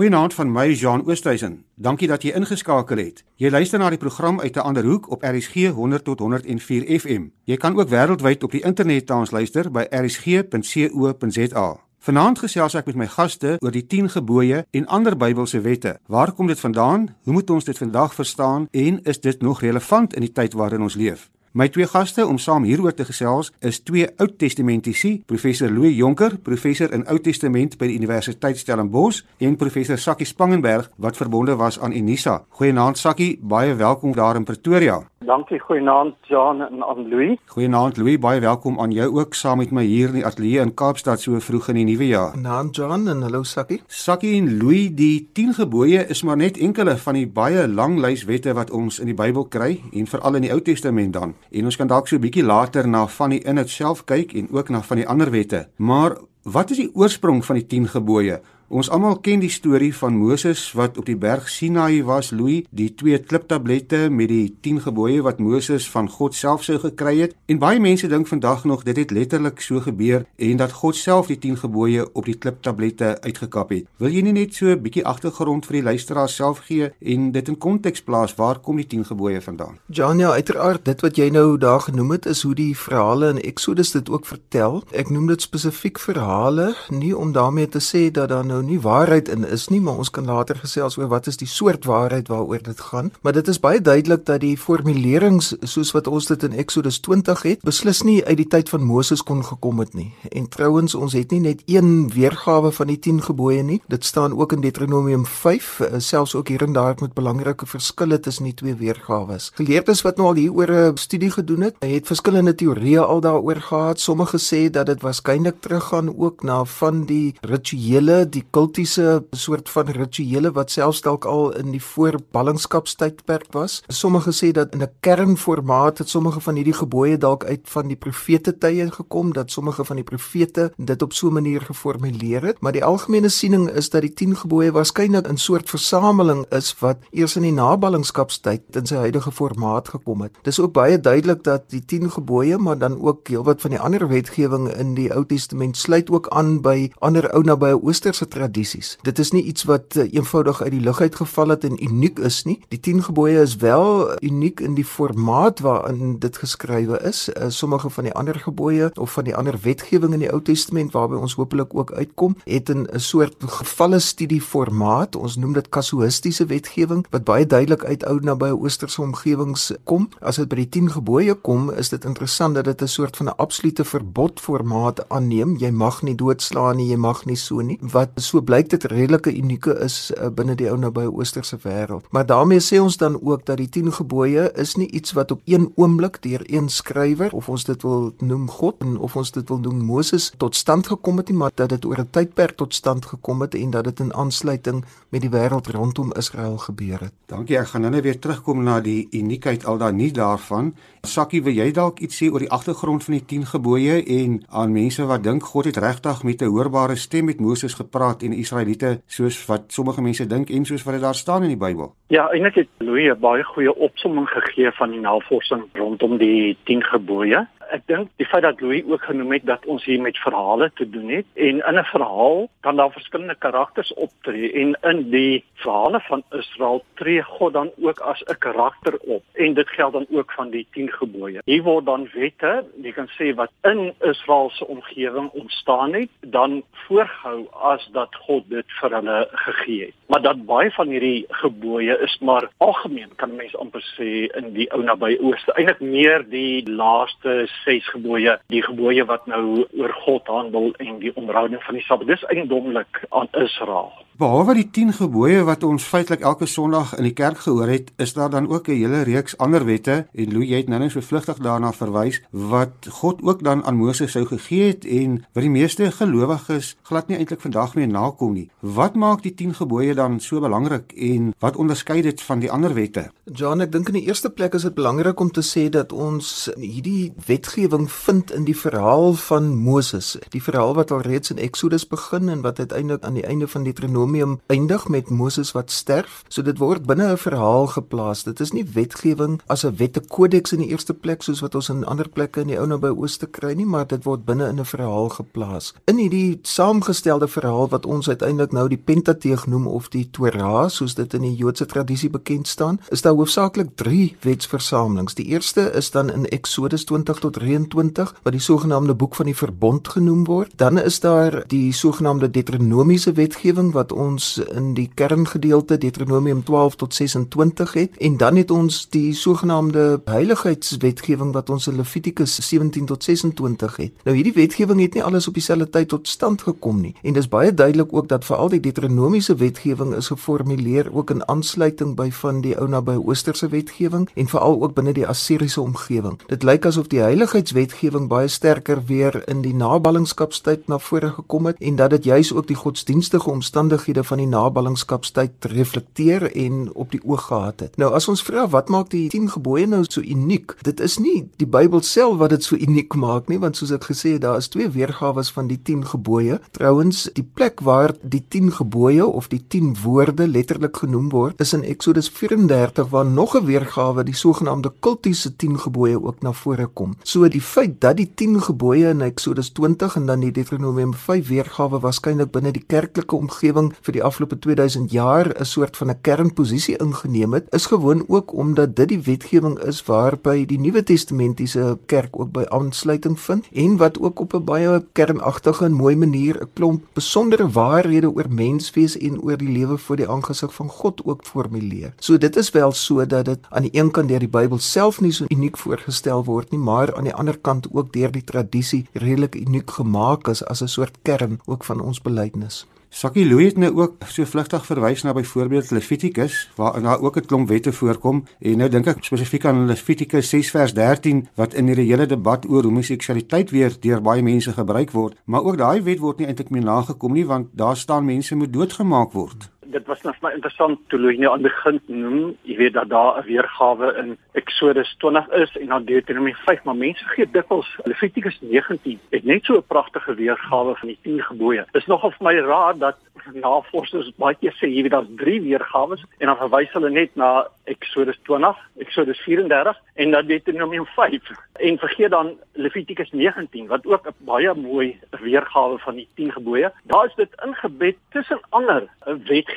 Goeienaand van my Jean Oosthuizen. Dankie dat jy ingeskakel het. Jy luister na die program uit 'n ander hoek op RSG 100 tot 104 FM. Jy kan ook wêreldwyd op die internet na ons luister by rsg.co.za. Vanaand gesels ek met my gaste oor die 10 gebooie en ander Bybelse wette. Waar kom dit vandaan? Hoe moet ons dit vandag verstaan en is dit nog relevant in die tyd waarin ons leef? My twee gaste om saam hieroor te gesels is twee Ou Testamentici, professor Louis Jonker, professor in Ou Testament by die Universiteit Stellenbosch en professor Sakkie Spangenberg wat verbonde was aan Unisa. Goeienaand Sakkie, baie welkom daar in Pretoria. Dankie, goeienaand Jan en aan Louis. Goeienaand Louis, baie welkom aan jou ook saam met my hier in die ateljee in Kaapstad so vroeg in die nuwe jaar. Goeienaand Jan en hallo Sakkie. Sakkie en Louis, die 10 gebooie is maar net enkele van die baie lang lys wette wat ons in die Bybel kry en veral in die Ou Testament dan. En ons kan dalk so 'n bietjie later na van die inhoud self kyk en ook na van die ander wette. Maar wat is die oorsprong van die 10 gebooie? Ons almal ken die storie van Moses wat op die berg Sinaï was, Louis, die twee kliptablette met die 10 gebooie wat Moses van God self sou gekry het. En baie mense dink vandag nog dit het letterlik so gebeur en dat God self die 10 gebooie op die kliptablette uitgekap het. Wil jy nie net so 'n bietjie agtergrond vir die luisteraars self gee en dit in konteks plaas waar kom die 10 gebooie vandaan? Jan, ja, uiteraard, dit wat jy nou daar genoem het is hoe die verhale in Exodus dit ook vertel. Ek noem dit spesifiek verhale, nie om daarmee te sê dat daar nou nou nie waarheid in is nie, maar ons kan later gesels oor wat is die soort waarheid waaroor dit gaan. Maar dit is baie duidelik dat die formulerings soos wat ons dit in Exodus 20 het, beslis nie uit die tyd van Moses kon gekom het nie. En trouens, ons het nie net een weergawe van die 10 gebooie nie. Dit staan ook in Deuteronomium 5, eh, selfs ook hier en daar met belangrike verskille tussen die twee weergawes. Geleerdes wat nou al hieroor 'n studie gedoen het, het verskillende teorieë al daaroor gehad. Sommige sê dat dit waarskynlik teruggaan ook na van die rituele, die kultiese soort van rituele wat selfs dalk al in die voorballingskapstydperk was. Sommige sê dat in 'n kernformaat het sommige van hierdie gebooie dalk uit van die profete tye gekom, dat sommige van die profete dit op so 'n manier geformuleer het, maar die algemene siening is dat die 10 gebooie waarskynlik 'n soort versameling is wat eers in die naballingskapstyd in sy huidige formaat gekom het. Dis ook baie duidelik dat die 10 gebooie, maar dan ook heelwat van die ander wetgewing in die Ou Testament sluit ook aan by ander ou nabye oosterse tradisies. Dit is nie iets wat uh, eenvoudig uit die lug uitgeval het en uniek is nie. Die 10 gebooie is wel uniek in die formaat waarin dit geskrywe is. Uh, sommige van die ander gebooie of van die ander wetgewing in die Ou Testament waarby ons hopelik ook uitkom, het 'n soort gevalle studie formaat. Ons noem dit kasuïstiese wetgewing wat baie duidelik uit ou nabye oosterse omgewings kom. As dit by die 10 gebooie kom, is dit interessant dat dit 'n soort van 'n absolute verbod formaat aanneem. Jy mag nie doodslaan nie, jy mag nie so nie. Wat so blyk dit redelike unieke is uh, binne die ou nabye oosterse wêreld. Maar daarmee sê ons dan ook dat die 10 gebooie is nie iets wat op een oomblik deur een skrywer of ons dit wil noem God en of ons dit wil noem Moses tot stand gekom het nie, maar dat dit oor 'n tydperk tot stand gekom het en dat dit in aansluiting met die wêreld rondom Israel gebeur het. Dankie. Ek gaan nou weer terugkom na die uniekheid al daai nie daarvan. Sakkie, wil jy dalk iets sê oor die agtergrond van die 10 gebooie en aan mense wat dink God het regtig met 'n hoorbare stem met Moses gepraat en Israeliete soos wat sommige mense dink en soos wat dit daar staan in die Bybel. Ja, eintlik het Louis 'n baie goeie opsomming gegee van die navorsing rondom die 10 gebooie ek dink die feit dat Louis ook genoem het dat ons hier met verhale te doen het en in 'n verhaal kan daar verskillende karakters optree en in die verhale van Israel tree God dan ook as 'n karakter op en dit geld dan ook van die 10 gebooie. Hier word dan wette, jy kan sê wat in Israel se omgewing ontstaan het, dan voorgehou as dat God dit vir hulle gegee het. Maar dat baie van hierdie gebooie is maar algemeen kan mense amper sê in die ou naby ooste, eintlik meer die laaste ses gebooie, die gebooie wat nou oor God handel en die onderhouding van die Sabbat. Dis eiendomlik aan Israel. Behalwe die 10 gebooie wat ons feitelik elke Sondag in die kerk gehoor het, is daar dan ook 'n hele reeks ander wette en Louis het nou net so vlugtig daarna verwys wat God ook dan aan Moses sou gegee het en wat die meeste gelowiges glad nie eintlik vandag meer nakom nie. Wat maak die 10 gebooie dan so belangrik en wat onderskei dit van die ander wette? John, ek dink in die eerste plek is dit belangrik om te sê dat ons hierdie wetgewing vind in die verhaal van Moses, die verhaal wat al reeds in Eksodus begin en wat uiteindelik aan die einde van Deuteronomium eindig met Moses wat sterf. So dit word binne 'n verhaal geplaas. Dit is nie wetgewing as 'n wettekodeks in die eerste plek soos wat ons in ander plekke in die ou naby ooste kry nie, maar dit word binne in 'n verhaal geplaas. In hierdie saamgestelde verhaal wat ons uiteindelik nou die Pentateeg noem of die Torah soos dit in die Joodse tradisie bekend staan, is daar hoofsaaklik 3 wetsversamelings. Die eerste is dan in Eksodus 20 tot 23 wat die sogenaamde boek van die verbond genoem word. Dan is daar die sogenaamde Deuteronomiese wetgewing wat ons in die kerngedeelte Deuteronomium 12 tot 26 het en dan het ons die sogenaamde heiligheidswetgewing wat ons in Levitikus 17 tot 26 het. Nou hierdie wetgewing het nie alles op dieselfde tyd tot stand gekom nie en dis baie duidelik ook dat veral die Deuteronomiese wetgewing is geformuleer ook in aansluiting by van die ou naby oosterse wetgewing en veral ook binne die Assiriese omgewing. Dit lyk asof die heiligheidswetgewing baie sterker weer in die naballingskapstyd na vore gekom het en dat dit juis ook die godsdienstige omstandighede van die naballingskapstyd reflekteer en op die oog gehad het. Nou as ons vra wat maak die 10 gebooie nou so uniek? Dit is nie die Bybel self wat dit so uniek maak nie, want soos ek gesê het, daar is twee weergawe van die 10 gebooie. Trouwens, die plek waar die 10 gebooie of die 10 woorde letterlik genoem word, is in Eksodus 34 waar nog 'n weergawe, die sogenaamde kultiese 10 gebooie ook na vore kom. So die feit dat die 10 gebooie in Eksodus 20 en dan die Deuteronomium 5 weergawe waarskynlik binne die kerklike omgewing vir die afgelope 2000 jaar 'n soort van 'n kernposisie ingeneem het, is gewoon ook omdat dit die wetgewing is waarby die Nuwe Testamentiese kerk ook by aansluiting vind en wat ook op 'n baie kernagtige en mooi manier 'n klomp besondere waarhede oor menswees en oor die lewe voor die aangesig van God ook formuleer. So dit is wel so dat dit aan die een kant deur die Bybel self nie so uniek voorgestel word nie, maar aan die ander kant ook deur die tradisie redelik uniek gemaak is as 'n soort kern ook van ons belydenis. Sakkie Louw het nou ook so vlugtig verwys na byvoorbeeld Levitikus waar daar ook 'n klomp wette voorkom. En nou dink ek spesifiek aan Levitikus 6 vers 13 wat in hierdie hele debat oor homoseksualiteit weer deur baie mense gebruik word, maar ook daai wet word nie eintlik meer nagekom nie want daar staan mense moet doodgemaak word dit was nog maar interessant toe hulle nou aan begin noem, jy weet dat daar 'n weergawe in Eksodus 20 is en dan Deuteronomie 5, maar mense gee dikwels Levitikus 19 het net so 'n pragtige weergawe van die 10 gebooie. Dis nogal vir my raar dat navorsers baie keer sê jy weet daar's drie weergawe en dan verwys hulle net na Eksodus 20, Eksodus 34 en dan Deuteronomium 5 en vergeet dan Levitikus 19 wat ook 'n baie mooi weergawe van die 10 gebooie. Daar is dit ingebed tussen ander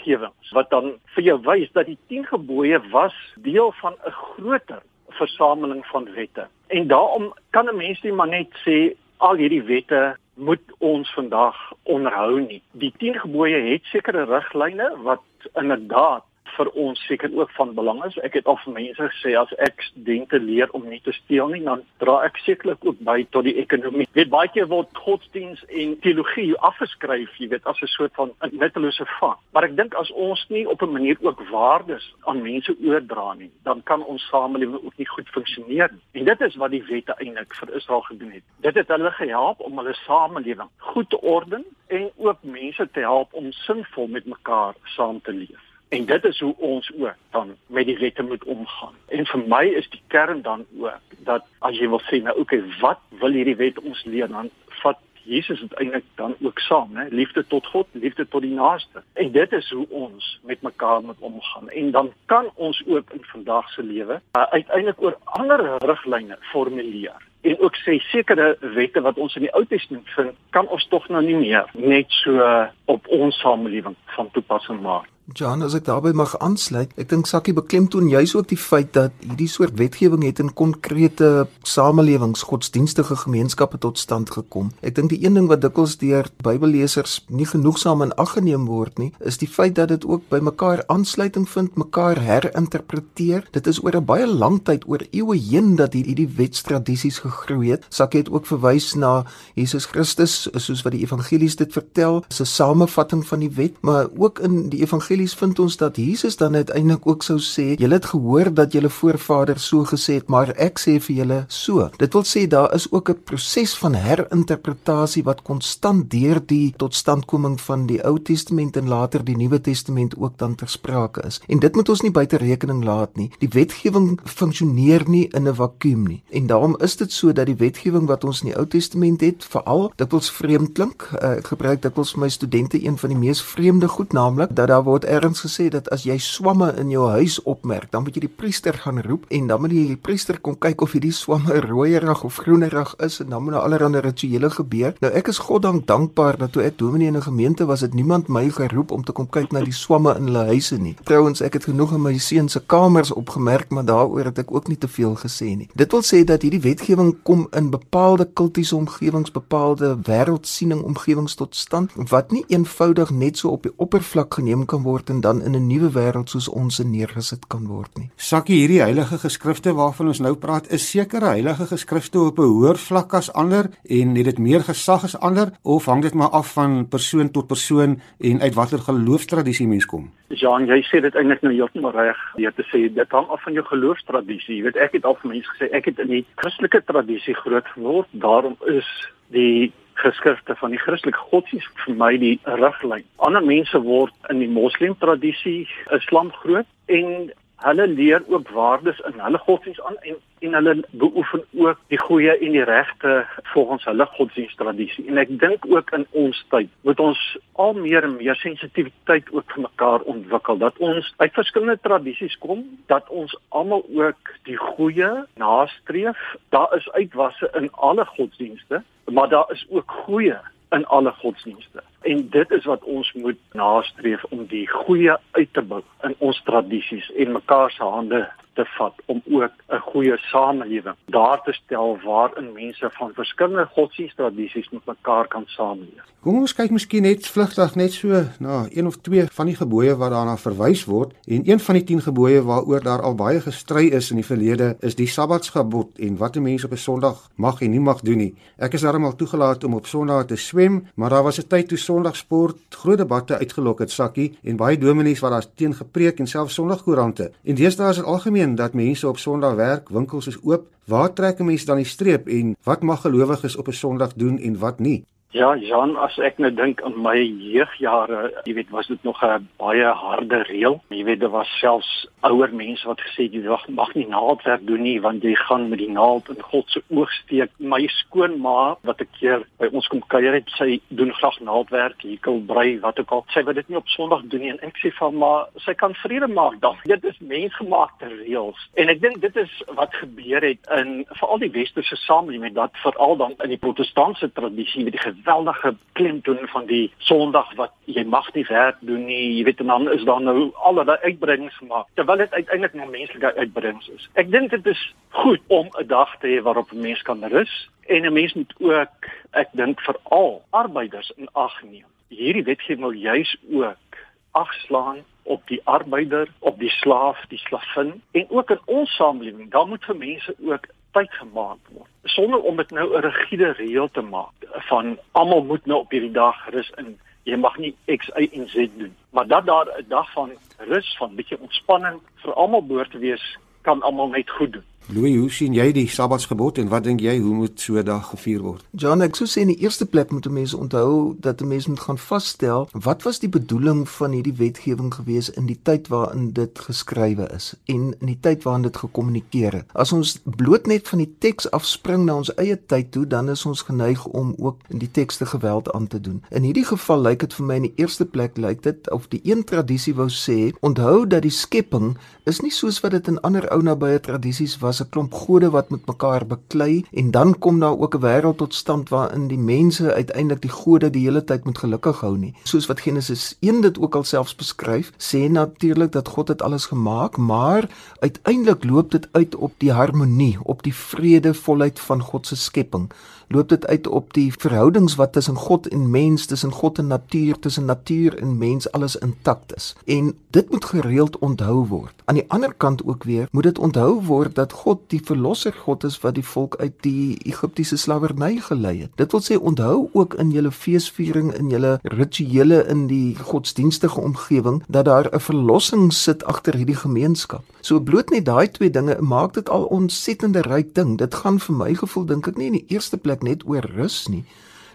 wetgewings wat dan vir jou wys dat die 10 gebooie was deel van 'n groter versameling van wette. En daarom kan 'n mens nie maar net sê al hierdie wette moet ons vandag onderhou nie. Die 10 gebooie het sekere riglyne wat inderdaad vir ons seker ook van belang is. Ek het al vir mense gesê as ek studente leer om nie te steel nie, dan dra ek sekerlik ook by tot die ekonomie. Weet baie keer word godsdiens en teologie afgeskryf, jy weet, as 'n soort van nuttelose vak. Maar ek dink as ons nie op 'n manier ook waardes aan mense oordra nie, dan kan ons samelewing ook nie goed funksioneer nie. En dit is wat die wette eintlik vir Israel gedoen het. Dit het hulle gehelp om hulle samelewing goed te orden en ook mense te help om sinvol met mekaar saam te leef. En dit is hoe ons ook dan met die wette moet omgaan. En vir my is die kern dan ook dat as jy wil sê nou okay, wat wil hierdie wet ons leer dan vat Jesus dit eintlik dan ook saam, né? Liefde tot God, liefde tot die naaste. En dit is hoe ons met mekaar moet omgaan. En dan kan ons ook in vandag se lewe uh, uiteindelik oor ander riglyne formuleer en ook sê sekere wette wat ons in die Ou Testament vind, kan ons tog nou nie meer net so op ons samelewing van toepassing maak. Jan, as ek daarbey mag aansluit, ek dink Sakkie beklemtoon juis ook die feit dat hierdie soort wetgewing het in konkrete samelewings, godsdienstige gemeenskappe tot stand gekom. Ek dink die een ding wat dikwels deur Bybellesers nie genoegsaam in ag geneem word nie, is die feit dat dit ook by mekaar aansluiting vind, mekaar herinterpreteer. Dit is oor 'n baie lang tyd, oor eeue heen dat hierdie wetstradisies gegroei het. Sakkie het ook verwys na Jesus Christus, soos wat die evangelies dit vertel, 'n samevatting van die wet, maar ook in die evangelie evangelies vind ons dat Jesus dan uiteindelik ook sou sê, julle het gehoor dat julle voorvaders so gesê het, maar ek sê vir julle so. Dit wil sê daar is ook 'n proses van herinterpretasie wat konstant deur die totstandkoming van die Ou Testament en later die Nuwe Testament ook dan ter sprake is. En dit moet ons nie buite rekening laat nie. Die wetgewing funksioneer nie in 'n vakuum nie. En daarom is dit so dat die wetgewing wat ons in die Ou Testament het, veral dikwels vreemd klink. Uh, gebruik dikwels vir my studente een van die mees vreemde goed, naamlik dat daar word ergens gesê dat as jy swamme in jou huis opmerk, dan moet jy die priester gaan roep en dan moet die priester kom kyk of hierdie swamme rooierig of groenerig is en dan moet daar allerlei rituele gebeur. Nou ek is goddank dankbaar dat toe ek dominee in 'n gemeente was, het niemand my geroep om te kom kyk na die swamme in hulle huise nie. Trouwens, ek het genoeg in my seun se kamers opgemerk, maar daaroor het ek ook nie te veel gesê nie. Dit wil sê dat hierdie wetgewing kom in bepaalde kultiese omgewings, bepaalde wêreldsiening omgewings tot stand wat nie eenvoudig net so op die oppervlak geneem kan word en dan in 'n nuwe wêreld soos ons in neergesit kan word nie. Sakkie, hierdie heilige geskrifte waarvan ons nou praat, is sekere heilige geskrifte op 'n hoër vlak as ander en het dit meer gesag as ander of hang dit maar af van persoon tot persoon en uit watter geloofstradisie mens kom? Jean, jy sê dit eintlik nou heeltemal reg deur te sê dit hang af van jou geloofstradisie. Jy weet ek het al vir mense gesê ek het in die Christelike tradisie groot geword, daarom is die geskrifte van die Christelike godsdienst vir my die riglyn. Ander mense word in die Moslem tradisie Islam groot en hulle leer ook waardes in hulle godsdienst aan en en hulle beoefen ook die goeie en die regte volgens hulle godsdiensttradisie. En ek dink ook in ons tyd moet ons al meer en meer sensitiwiteit ook vir mekaar ontwikkel dat ons uit verskillende tradisies kom, dat ons almal ook die goeie nastreef. Daar is uitwasse in alle godsdienste, maar daar is ook goeie in alle godsdienste. En dit is wat ons moet nastreef om die goeie uit te bou in ons tradisies en mekaar se hande te vat om ook 'n goeie samelewing daar te stel waarin mense van verskillende godsdiensttradisies met mekaar kan saamleef. Kom ons kyk miskien net vlugtig net so na een of twee van die gebooie wat daarna verwys word en een van die 10 gebooie waaroor daar al baie gestry is in die verlede is die Sabbatsgebod en wat 'n mens op 'n Sondag mag en nie mag doen nie. Ek is darem al toegelaat om op Sondag te swem, maar daar was 'n tyd toe Sondagsport groot debatte uitgelok het sakkie en baie dominees wat daar teen gepreek en selfs Sondagkoerante. En deesdae is dit algemeen algemeen dat mense op Sondag werk, winkels is oop. Waar trek 'n mens dan die streep en wat mag gelowiges op 'n Sondag doen en wat nie? Ja, Jan, as ek nou dink aan my jeugjare, jy weet, was dit nog 'n baie harde reël. Jy weet, daar was selfs ouer mense wat gesê jy mag, nie naaldwerk doen nie want jy gaan met die naald in God se oog steek. My skoonma wat 'n keer by ons kom kuier het, sy doen graag naaldwerk, hekel, brei, wat ook al. Sy wil dit nie op Sondag doen nie en ek sê van maar sy kan vrede maak dan. Dit is mensgemaakte reëls. En ek dink dit is wat gebeur het in veral die westerse samelewing dat veral dan in die protestantse tradisie met die geweldige klemtoon van die Sondag wat jy mag nie werk doen nie. Jy weet en dan is daar nou allerlei uitbreidings gemaak terwyl dit uiteindelik nog menslike uitbreidings is. Ek dink dit is goed om 'n dag te hê waarop 'n mens kan rus en 'n mens moet ook ek dink veral arbeiders in ag neem. Hierdie wetgewing wil juis ook agslaan op die arbeider, op die slaaf, die slavin en ook in ons samelewing, dan moet vir mense ook tyd gemaak word. Sonder om dit nou 'n rigiede reël te maak van almal moet nou op hierdie dag rus in. Jy mag nie X Y en Z doen. Maar dat daar 'n dag van rus van bietjie ontspanning vir almal behoort te wees kan almal net goed doen Louis, hoe sien jy die Sabbatsgebod en wat dink jy hoe moet so 'n dag gevier word? John, ek sou sê in die eerste plek moet mense onthou dat 'n mens moet gaan vasstel wat was die bedoeling van hierdie wetgewing gewees in die tyd waarin dit geskrywe is en in die tyd waarin dit gekommunikeer het. As ons bloot net van die teks afspring na ons eie tyd toe, dan is ons geneig om ook in die tekste geweld aan te doen. In hierdie geval lyk dit vir my in die eerste plek lyk dit of die een tradisie wou sê, onthou dat die skepping is nie soos wat dit in ander ou nabye tradisies was 'n klomp gode wat met mekaar beklei en dan kom daar ook 'n wêreld tot stand waarin die mense uiteindelik die gode die hele tyd moet gelukkig hou nie. Soos wat Genesis 1 dit ook alselfs beskryf, sê natuurlik dat God dit alles gemaak, maar uiteindelik loop dit uit op die harmonie, op die vrede volheid van God se skepping loop dit uit op die verhoudings wat tussen God en mens, tussen God en natuur, tussen natuur en mens alles intact is. En dit moet gereeld onthou word. Aan die ander kant ook weer, moet dit onthou word dat God die verlosser God is wat die volk uit die Egiptiese slawerny gelei het. Dit wil sê onthou ook in julle feesviering, in julle rituele in die godsdienstige omgewing dat daar 'n verlossing sit agter hierdie gemeenskap. So bloot net daai twee dinge maak dit al ontsettende ryk ding. Dit gaan vir my gevoel dink ek nie in die eerste plek net oor rus nie.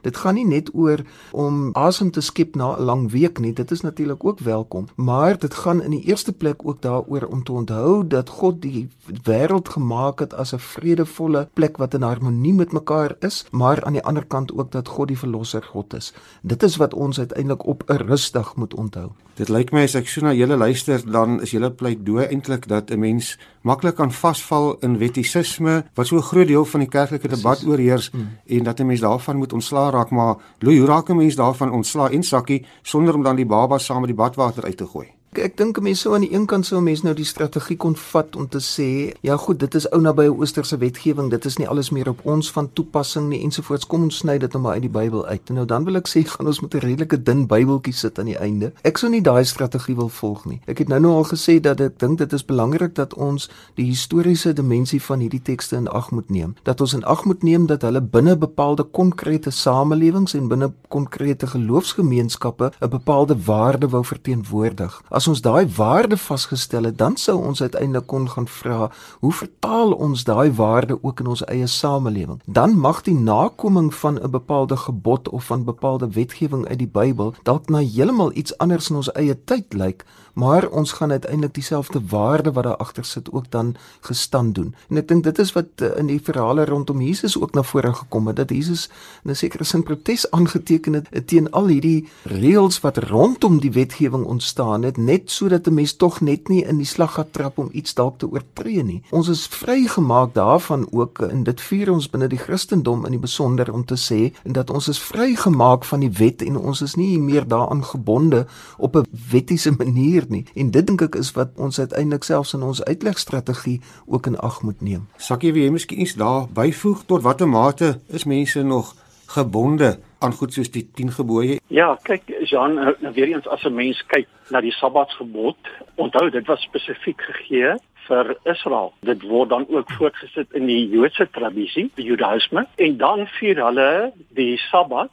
Dit gaan nie net oor om asem te skep na 'n lang week nie. Dit is natuurlik ook welkom, maar dit gaan in die eerste plek ook daaroor om te onthou dat God die wêreld gemaak het as 'n vredevolle plek wat in harmonie met mekaar is, maar aan die ander kant ook dat God die verlosser God is. Dit is wat ons uiteindelik op 'n rustig moet onthou. Dit lyk my as ek so na julle luister, dan is julle pleidooi eintlik dat 'n mens maklik kan vasval in wettisisme wat so 'n groot deel van die kerklike debat oorheers mm. en dat 'n mens daarvan moet ontslaa raak, maar Louis, hoe raak 'n mens daarvan ontslaa en sakkie sonder om dan die baba saam met die badwater uit te gooi? Ek dink mense sou aan die een kant sou mense nou die strategie kon vat om te sê, ja goed, dit is ou naby oosterse wetgewing, dit is nie alles meer op ons van toepassing nie ensovoorts. Kom ons sny dit nou maar uit die Bybel uit. En nou dan wil ek sê gaan ons met 'n redelike dun Bybeltjie sit aan die einde. Ek sou nie daai strategie wil volg nie. Ek het nou nou al gesê dat ek dink dit is belangrik dat ons die historiese dimensie van hierdie tekste in ag moet neem. Dat ons in ag moet neem dat hulle binne bepaalde konkrete samelewings en binne konkrete geloofsgemeenskappe 'n bepaalde waarde wou verteenwoordig as ons daai waarde vasgestel het, dan sou ons uiteindelik kon gaan vra, hoe vertaal ons daai waarde ook in ons eie samelewing? Dan mag die nakoming van 'n bepaalde gebod of van bepaalde wetgewing uit die Bybel dalk na heeltemal iets anders in ons eie tyd lyk, maar ons gaan uiteindelik dieselfde waarde wat daar agter sit ook dan gestand doen. En ek dink dit is wat eh, in die verhale rondom Jesus ook na vore gekom het dat Jesus in 'n sekere sin protes aangeteken het teen al hierdie reëls wat rondom die wetgewing ontstaan het net sodat 'n mens tog net nie in die slag gaan trap om iets dalk te oortree nie. Ons is vrygemaak daarvan ook en dit vier ons binne die Christendom in die besonder om te sê en dat ons is vrygemaak van die wet en ons is nie meer daaraan gebonde op 'n wettiese manier nie. En dit dink ek is wat ons uiteindelik selfs in ons uitlegstrategie ook in ag moet neem. Sakkie, wie jy miskien iets daar byvoeg tot watter mate is mense nog gebonde aan goed soos die 10 gebooie? Ja, kyk Jean, nou, nou weer eens as 'n mens kyk na die Sabbatsgebod, onthou dit was spesifiek gegee vir Israel. Dit word dan ook voortgesit in die Joodse tradisie, die Judaïsme, en dan vier hulle die Sabbat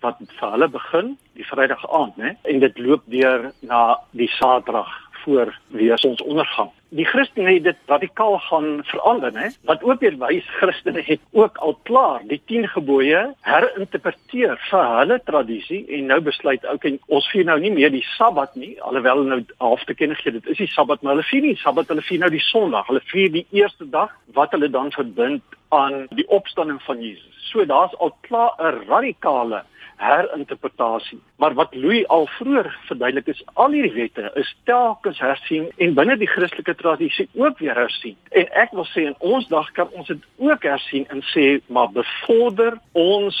wat vir hulle begin die Vrydag aand, né? En dit loop deur na die Saterdag voor weer sonsondergang. Die Christene het dit radikaal gaan verander, hè? Wat ook weer wys Christene het ook al klaar die 10 gebooie herinterpreteer vir hulle tradisie en nou besluit en ons vier nou nie meer die Sabbat nie, alhoewel nou half te ken gee dit is die Sabbat, maar hulle vier nie Sabbat, hulle vier nou die Sondag. Hulle vier die eerste dag wat hulle dan verbind aan die opstanding van Jesus. So daar's al klaar 'n radikale herinterpretasie. Maar wat Louis al vroeër verduidelik is, al hierdie wette is telkens hersien en binne die Christelike tradisie ook weer hersien. En ek wil sê in ons dag kan ons dit ook hersien en sê maar bevorder ons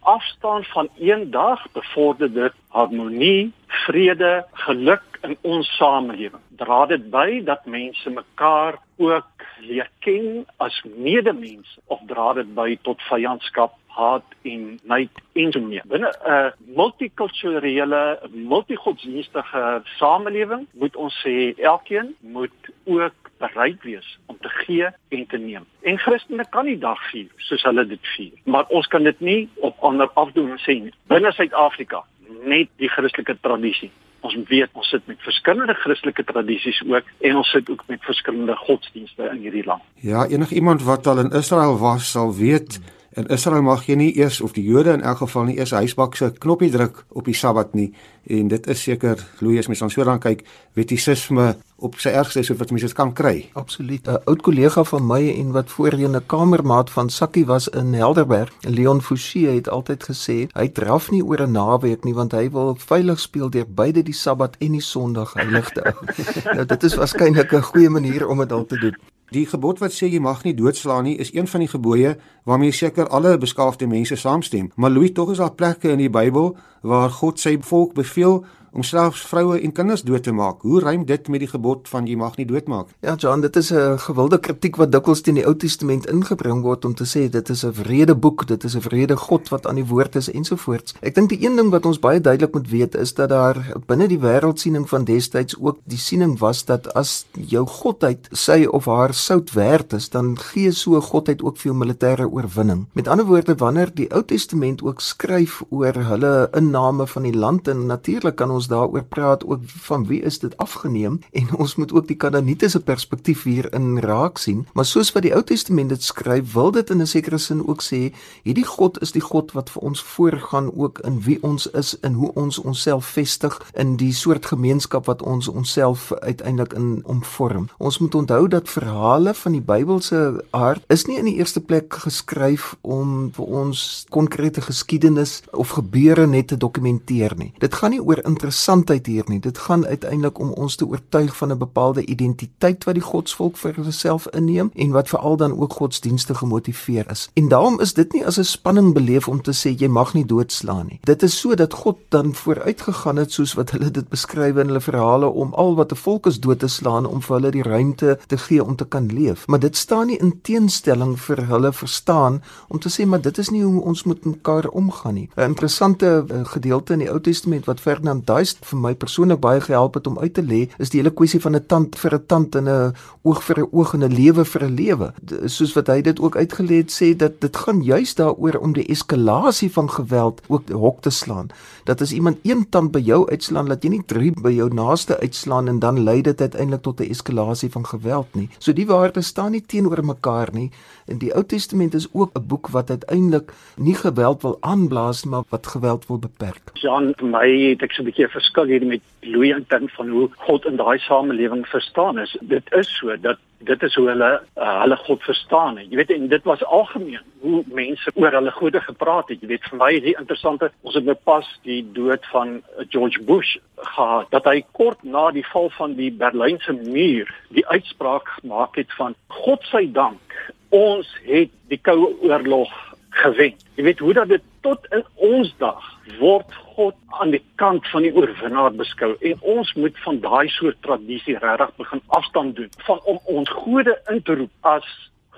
afstand van een dag bevorder dit harmonie, vrede, geluk in ons samelewing. Dra dit by dat mense mekaar ook leer ken as medemens of dra dit by tot vyandskap haat en nait en so meer. Binne 'n multikulturele, multigodsdienstige samelewing moet ons sê elkeen moet ook bereid wees om te gee en te neem. En Christene kan nie dag vier soos hulle dit vier, maar ons kan dit nie op ander afdoen en sê binne Suid-Afrika net die Christelike tradisie. Ons weet ons sit met verskillende Christelike tradisies ook en ons sit ook met verskillende godsdienste in hierdie land. Ja, enigiemand wat al in Israel was sal weet hmm In Israel mag jy nie eers of die Jode in elk geval nie eers huisbak se knoppie druk op die Sabbat nie en dit is seker Louis mens ons so dan kyk wettisisme op sy ergste so wat mense dit kan kry. Absoluut. 'n Oud kollega van my en wat voorheen 'n kamermaat van Sakkie was in Helderberg, Leon Fouchee het altyd gesê hy draf nie oor 'n naweek nie want hy wil veilig speel deur beide die Sabbat en die Sondag heilig te hou. nou dit is waarskynlik 'n goeie manier om dit al te doen. Die gebod wat sê jy mag nie doodslaan nie, is een van die gebooie waarmee seker alle beskaafde mense saamstem. Maar Louis, tog is daar plekke in die Bybel waar God sy volk beveel om selfs vroue en kinders dood te maak. Hoe rym dit met die gebod van jy mag nie doodmaak? Ja, John, dit is 'n gewilde kritiek wat dikwels teen die Ou Testament ingebring word om te sê dit is 'n wrede boek, dit is 'n wrede God wat aan die woord is ensovoorts. Ek dink die een ding wat ons baie duidelik moet weet is dat daar binne die wêreldsiening van destyds ook die siening was dat as jou godheid sy of haar sout werd is, dan gee so 'n godheid ook veel militêre oorwinning. Met ander woorde, wanneer die Ou Testament ook skryf oor hulle inname van die land en natuurlik kan ons daaroor praat ook van wie is dit afgeneem en ons moet ook die Kanaaniete se perspektief hier in raak sien, maar soos wat die Ou Testament dit skryf, wil dit in 'n sekere sin ook sê hierdie God is die God wat vir ons voorgaan ook in wie ons is en hoe ons onsself vestig in die soort gemeenskap wat ons onsself uiteindelik in omvorm. Ons moet onthou dat verhale van die Bybelse aard is nie in die eerste plek geskryf om vir ons konkrete geskiedenis of gebeure net te dokumenteer nie. Dit gaan nie oor interessantheid hier nie. Dit gaan uiteindelik om ons te oortuig van 'n bepaalde identiteit wat die godsvolk vir homself inneem en wat veral dan ook godsdienstig gemotiveer is. En daarom is dit nie as 'n spanning beleef om te sê jy mag nie doodslaan nie. Dit is so dat God dan vooruitgegaan het soos wat hulle dit beskryf in hulle verhale om al wat 'n volk is dood te slaan om vir hulle die ruimte te gee om te kan leef. Maar dit staan nie in teenstelling vir hulle verstaan om te sê maar dit is nie hoe ons met mekaar omgaan nie. 'n Interessante uh, gedeelte in die Ou Testament wat Ferdinand Duist vir my persoonlik baie gehelp het om uit te lê, is die hele kwessie van 'n tand vir 'n tand en 'n oog vir 'n oog en 'n lewe vir 'n lewe. Soos wat hy dit ook uitgelê het sê dat dit gaan juis daaroor om die eskalasie van geweld ook hok te slaan. Dat as iemand een tand by jou uitslaan, laat jy nie drie by jou naaste uitslaan en dan lei dit uiteindelik tot 'n eskalasie van geweld nie. So die waardes staan nie teenoor mekaar nie. In die Ou Testament is ook 'n boek wat uiteindelik nie geweld wil aanblaas maar wat geweld wil beperk. Jan, my het ek so 'n bietjie verskil hier met Louis in terme van hoe God in daai samelewing verstaan is. Dit is so dat dit is hoe hulle uh, hulle God verstaan het. Jy weet en dit was algemeen hoe mense oor hulle gode gepraat het. Jy weet vir my is dit interessant ons het nou pas die dood van George Bush gehad dat hy kort na die val van die Berlynse muur die uitspraak gemaak het van God se dank ons het die koue oorlog gewen. Jy weet hoe dat dit tot in ons dag word God aan die kant van die oorwinnaar beskou en ons moet van daai soort tradisie regtig begin afstand doen van om ons gode in te roep as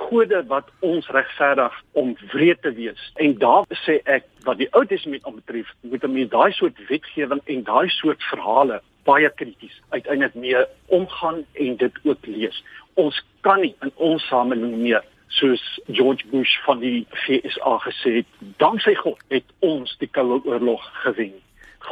gode wat ons regverdig om wreed te wees. En daar sê ek wat die Ou Testament betref, moet 'n mens daai soort wetgewing en daai soort verhale baie krities uiteindelik mee omgaan en dit ook lees. Ons kan nie in ons samelewing meer soos George Bush van die FSA gesê het, danksy God het ons die Koue Oorlog gewen.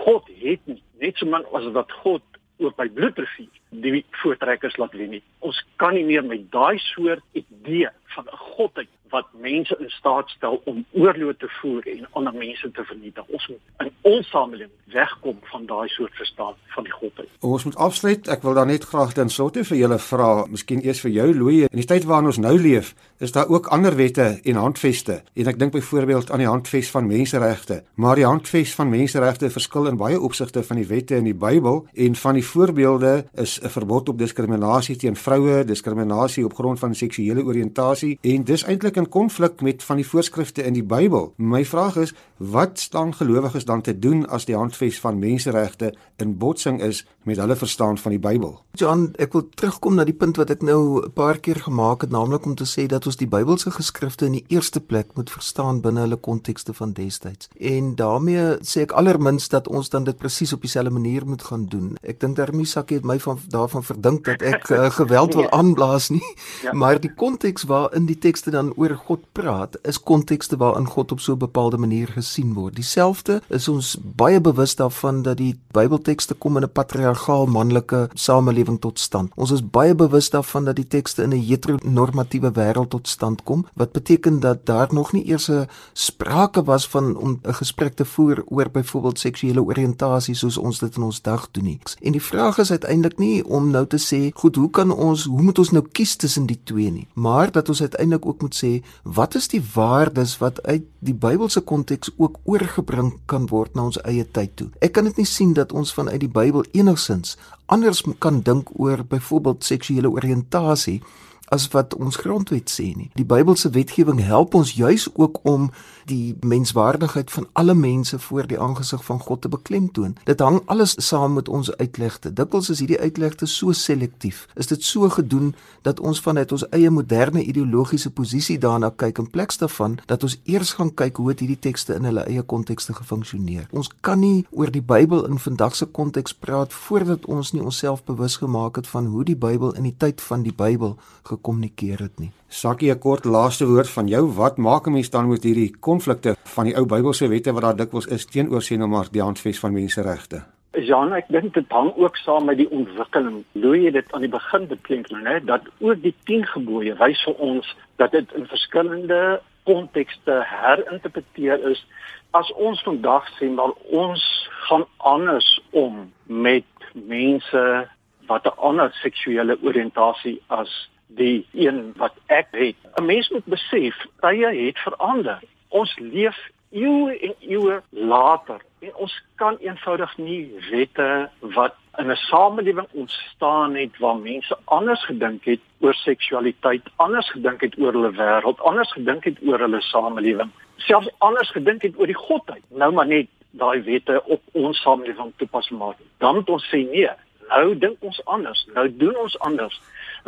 God het nie net so min as wat God oor by bloedrivier die voortrekkers laat wen nie. Ons kan nie meer met daai soort idee van 'n godheid wat mense in staat stel om oorlog te voer en ander mense te vernietig. Ons moet in ons samelewing wegkom van daai soort verstaan van die godheid. Ons moet afsluit. Ek wil dan net graag dan solte vir julle vra, miskien eers vir jou Louie. In die tyd waarin ons nou leef, is daar ook ander wette en handveste. En ek dink byvoorbeeld aan die handves van menseregte. Maar die handves van menseregte verskil in baie opsigte van die wette in die Bybel en van die voorbeelde is 'n verbod op diskriminasie teen vroue, diskriminasie op grond van seksuele oriëntasie en dis eintlik in konflik met van die voorskrifte in die Bybel. My vraag is, wat staan gelowiges dan te doen as die handves van menseregte in botsing is met hulle verstaan van die Bybel? John, ek wil terugkom na die punt wat ek nou 'n paar keer gemaak het, naamlik om te sê dat ons die Bybelse geskrifte in die eerste plek moet verstaan binne hulle kontekste van destyds. En daarmee sê ek allermins dat ons dan dit presies op dieselfde manier moet gaan doen. Ek dink daarmee Sakie het my van daarvan verdink dat ek uh, geweld wil aanblaas nie, ja. maar die konteks waarin die tekste dan oor God praat, is kontekste waarin God op so 'n bepaalde manier gesien word. Dieselfde is ons baie bewus daarvan dat die Bybeltekste kom in 'n patriargaal manlike samelewing tot stand. Ons is baie bewus daarvan dat die tekste in 'n heteronormatiewe wêreld tot stand kom, wat beteken dat daar nog nie eers 'n sprake was van om 'n gesprek te voer oor byvoorbeeld seksuele oriëntasie soos ons dit in ons dag doen nie. En die vraag is uiteindelik nie om nou te sê, goed, hoe kan ons, hoe moet ons nou kies tussen die twee nie, maar dat ons uiteindelik ook moet sê, wat is die waardes wat uit die Bybelse konteks ook oorgebring kan word na ons eie tyd toe. Ek kan dit nie sien dat ons vanuit die Bybel enigsins anders kan dink oor byvoorbeeld seksuele oriëntasie as wat ons grondwet sê nie. Die Bybelse wetgewing help ons juis ook om die menswaardigheid van alle mense voor die aangesig van God te beklemtoon. Dit hang alles saam met ons uitlegte. Dikwels is hierdie uitlegte so selektief. Is dit so gedoen dat ons vanuit ons eie moderne ideologiese posisie daarna kyk in plaas daarvan dat ons eers gaan kyk hoe het hierdie tekste in hulle eie kontekste gefunksioneer. Ons kan nie oor die Bybel in vandag se konteks praat voordat ons nie onsself bewus gemaak het van hoe die Bybel in die tyd van die Bybel gekommunikeer het nie. Sakkie 'n kort laaste woord van jou. Wat maak 'n mens dan met hierdie konflikte van die ou Bybelse wette wat daar dikwels is teenoor sien nou maar die handves van menseregte? Jean, ek dink dit hang ook saam met die ontwikkeling. Louis het dit aan die begin beklemtoon, hè, dat ook die 10 gebooie wys vir ons dat dit in verskillende kontekste herinterpreteer is. As ons vandag sê maar ons gaan anders om met mense wat 'n ander seksuele oriëntasie as die een wat ek het. 'n Mens moet besef, tye het verander. Ons leef eeue en eeue later en ons kan eenvoudig nie wette wat in 'n samelewing ontstaan het waar mense anders gedink het oor seksualiteit, anders gedink het oor hulle wêreld, anders gedink het oor hulle samelewing, selfs anders gedink het oor die godheid. Nou maar net daai wette op ons samelewing toepas maak. Dan moet ons sê nee, nou dink ons anders, nou doen ons anders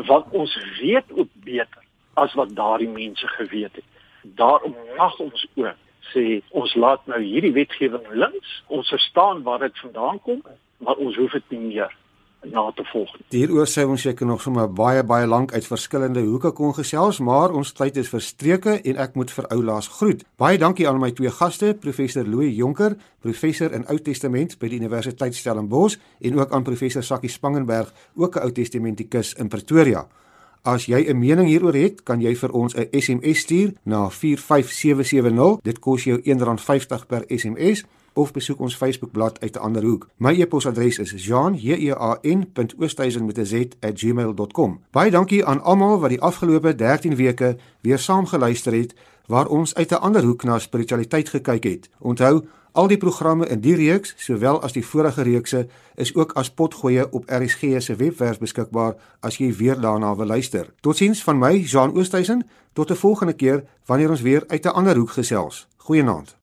want ons weet ook beter as wat daardie mense geweet het. Daarom mag ons ook sê ons laat nou hierdie wetgewing links. Ons verstaan waar dit vandaan kom, maar ons hoef dit nie meer na te volg. Hieroor sê ons seker nog sommer baie baie lank uit verskillende hoeke kon gesels, maar ons tyd is verstreke en ek moet vir oulaas groet. Baie dankie aan my twee gaste, professor Louis Jonker, professor in Ou Testament by die Universiteit Stellenbosch en ook aan professor Sakkie Spangenberg, ook 'n Ou Testamentikus in Pretoria. As jy 'n mening hieroor het, kan jy vir ons 'n SMS stuur na 45770. Dit kos jou R1.50 per SMS of besoek ons Facebookblad uit 'n ander hoek. My e-posadres is jean.oosthuizen@gmail.com. Baie dankie aan almal wat die afgelope 13 weke weer saamgeluister het waar ons uit 'n ander hoek na spiritualiteit gekyk het. Onthou, al die programme in die reeks, sowel as die vorige reekse, is ook as potgoeie op RSG se webwerf beskikbaar as jy weer daarna wil luister. Totsiens van my, Jean Oosthuizen, tot 'n volgende keer wanneer ons weer uit 'n ander hoek gesels. Goeienaand.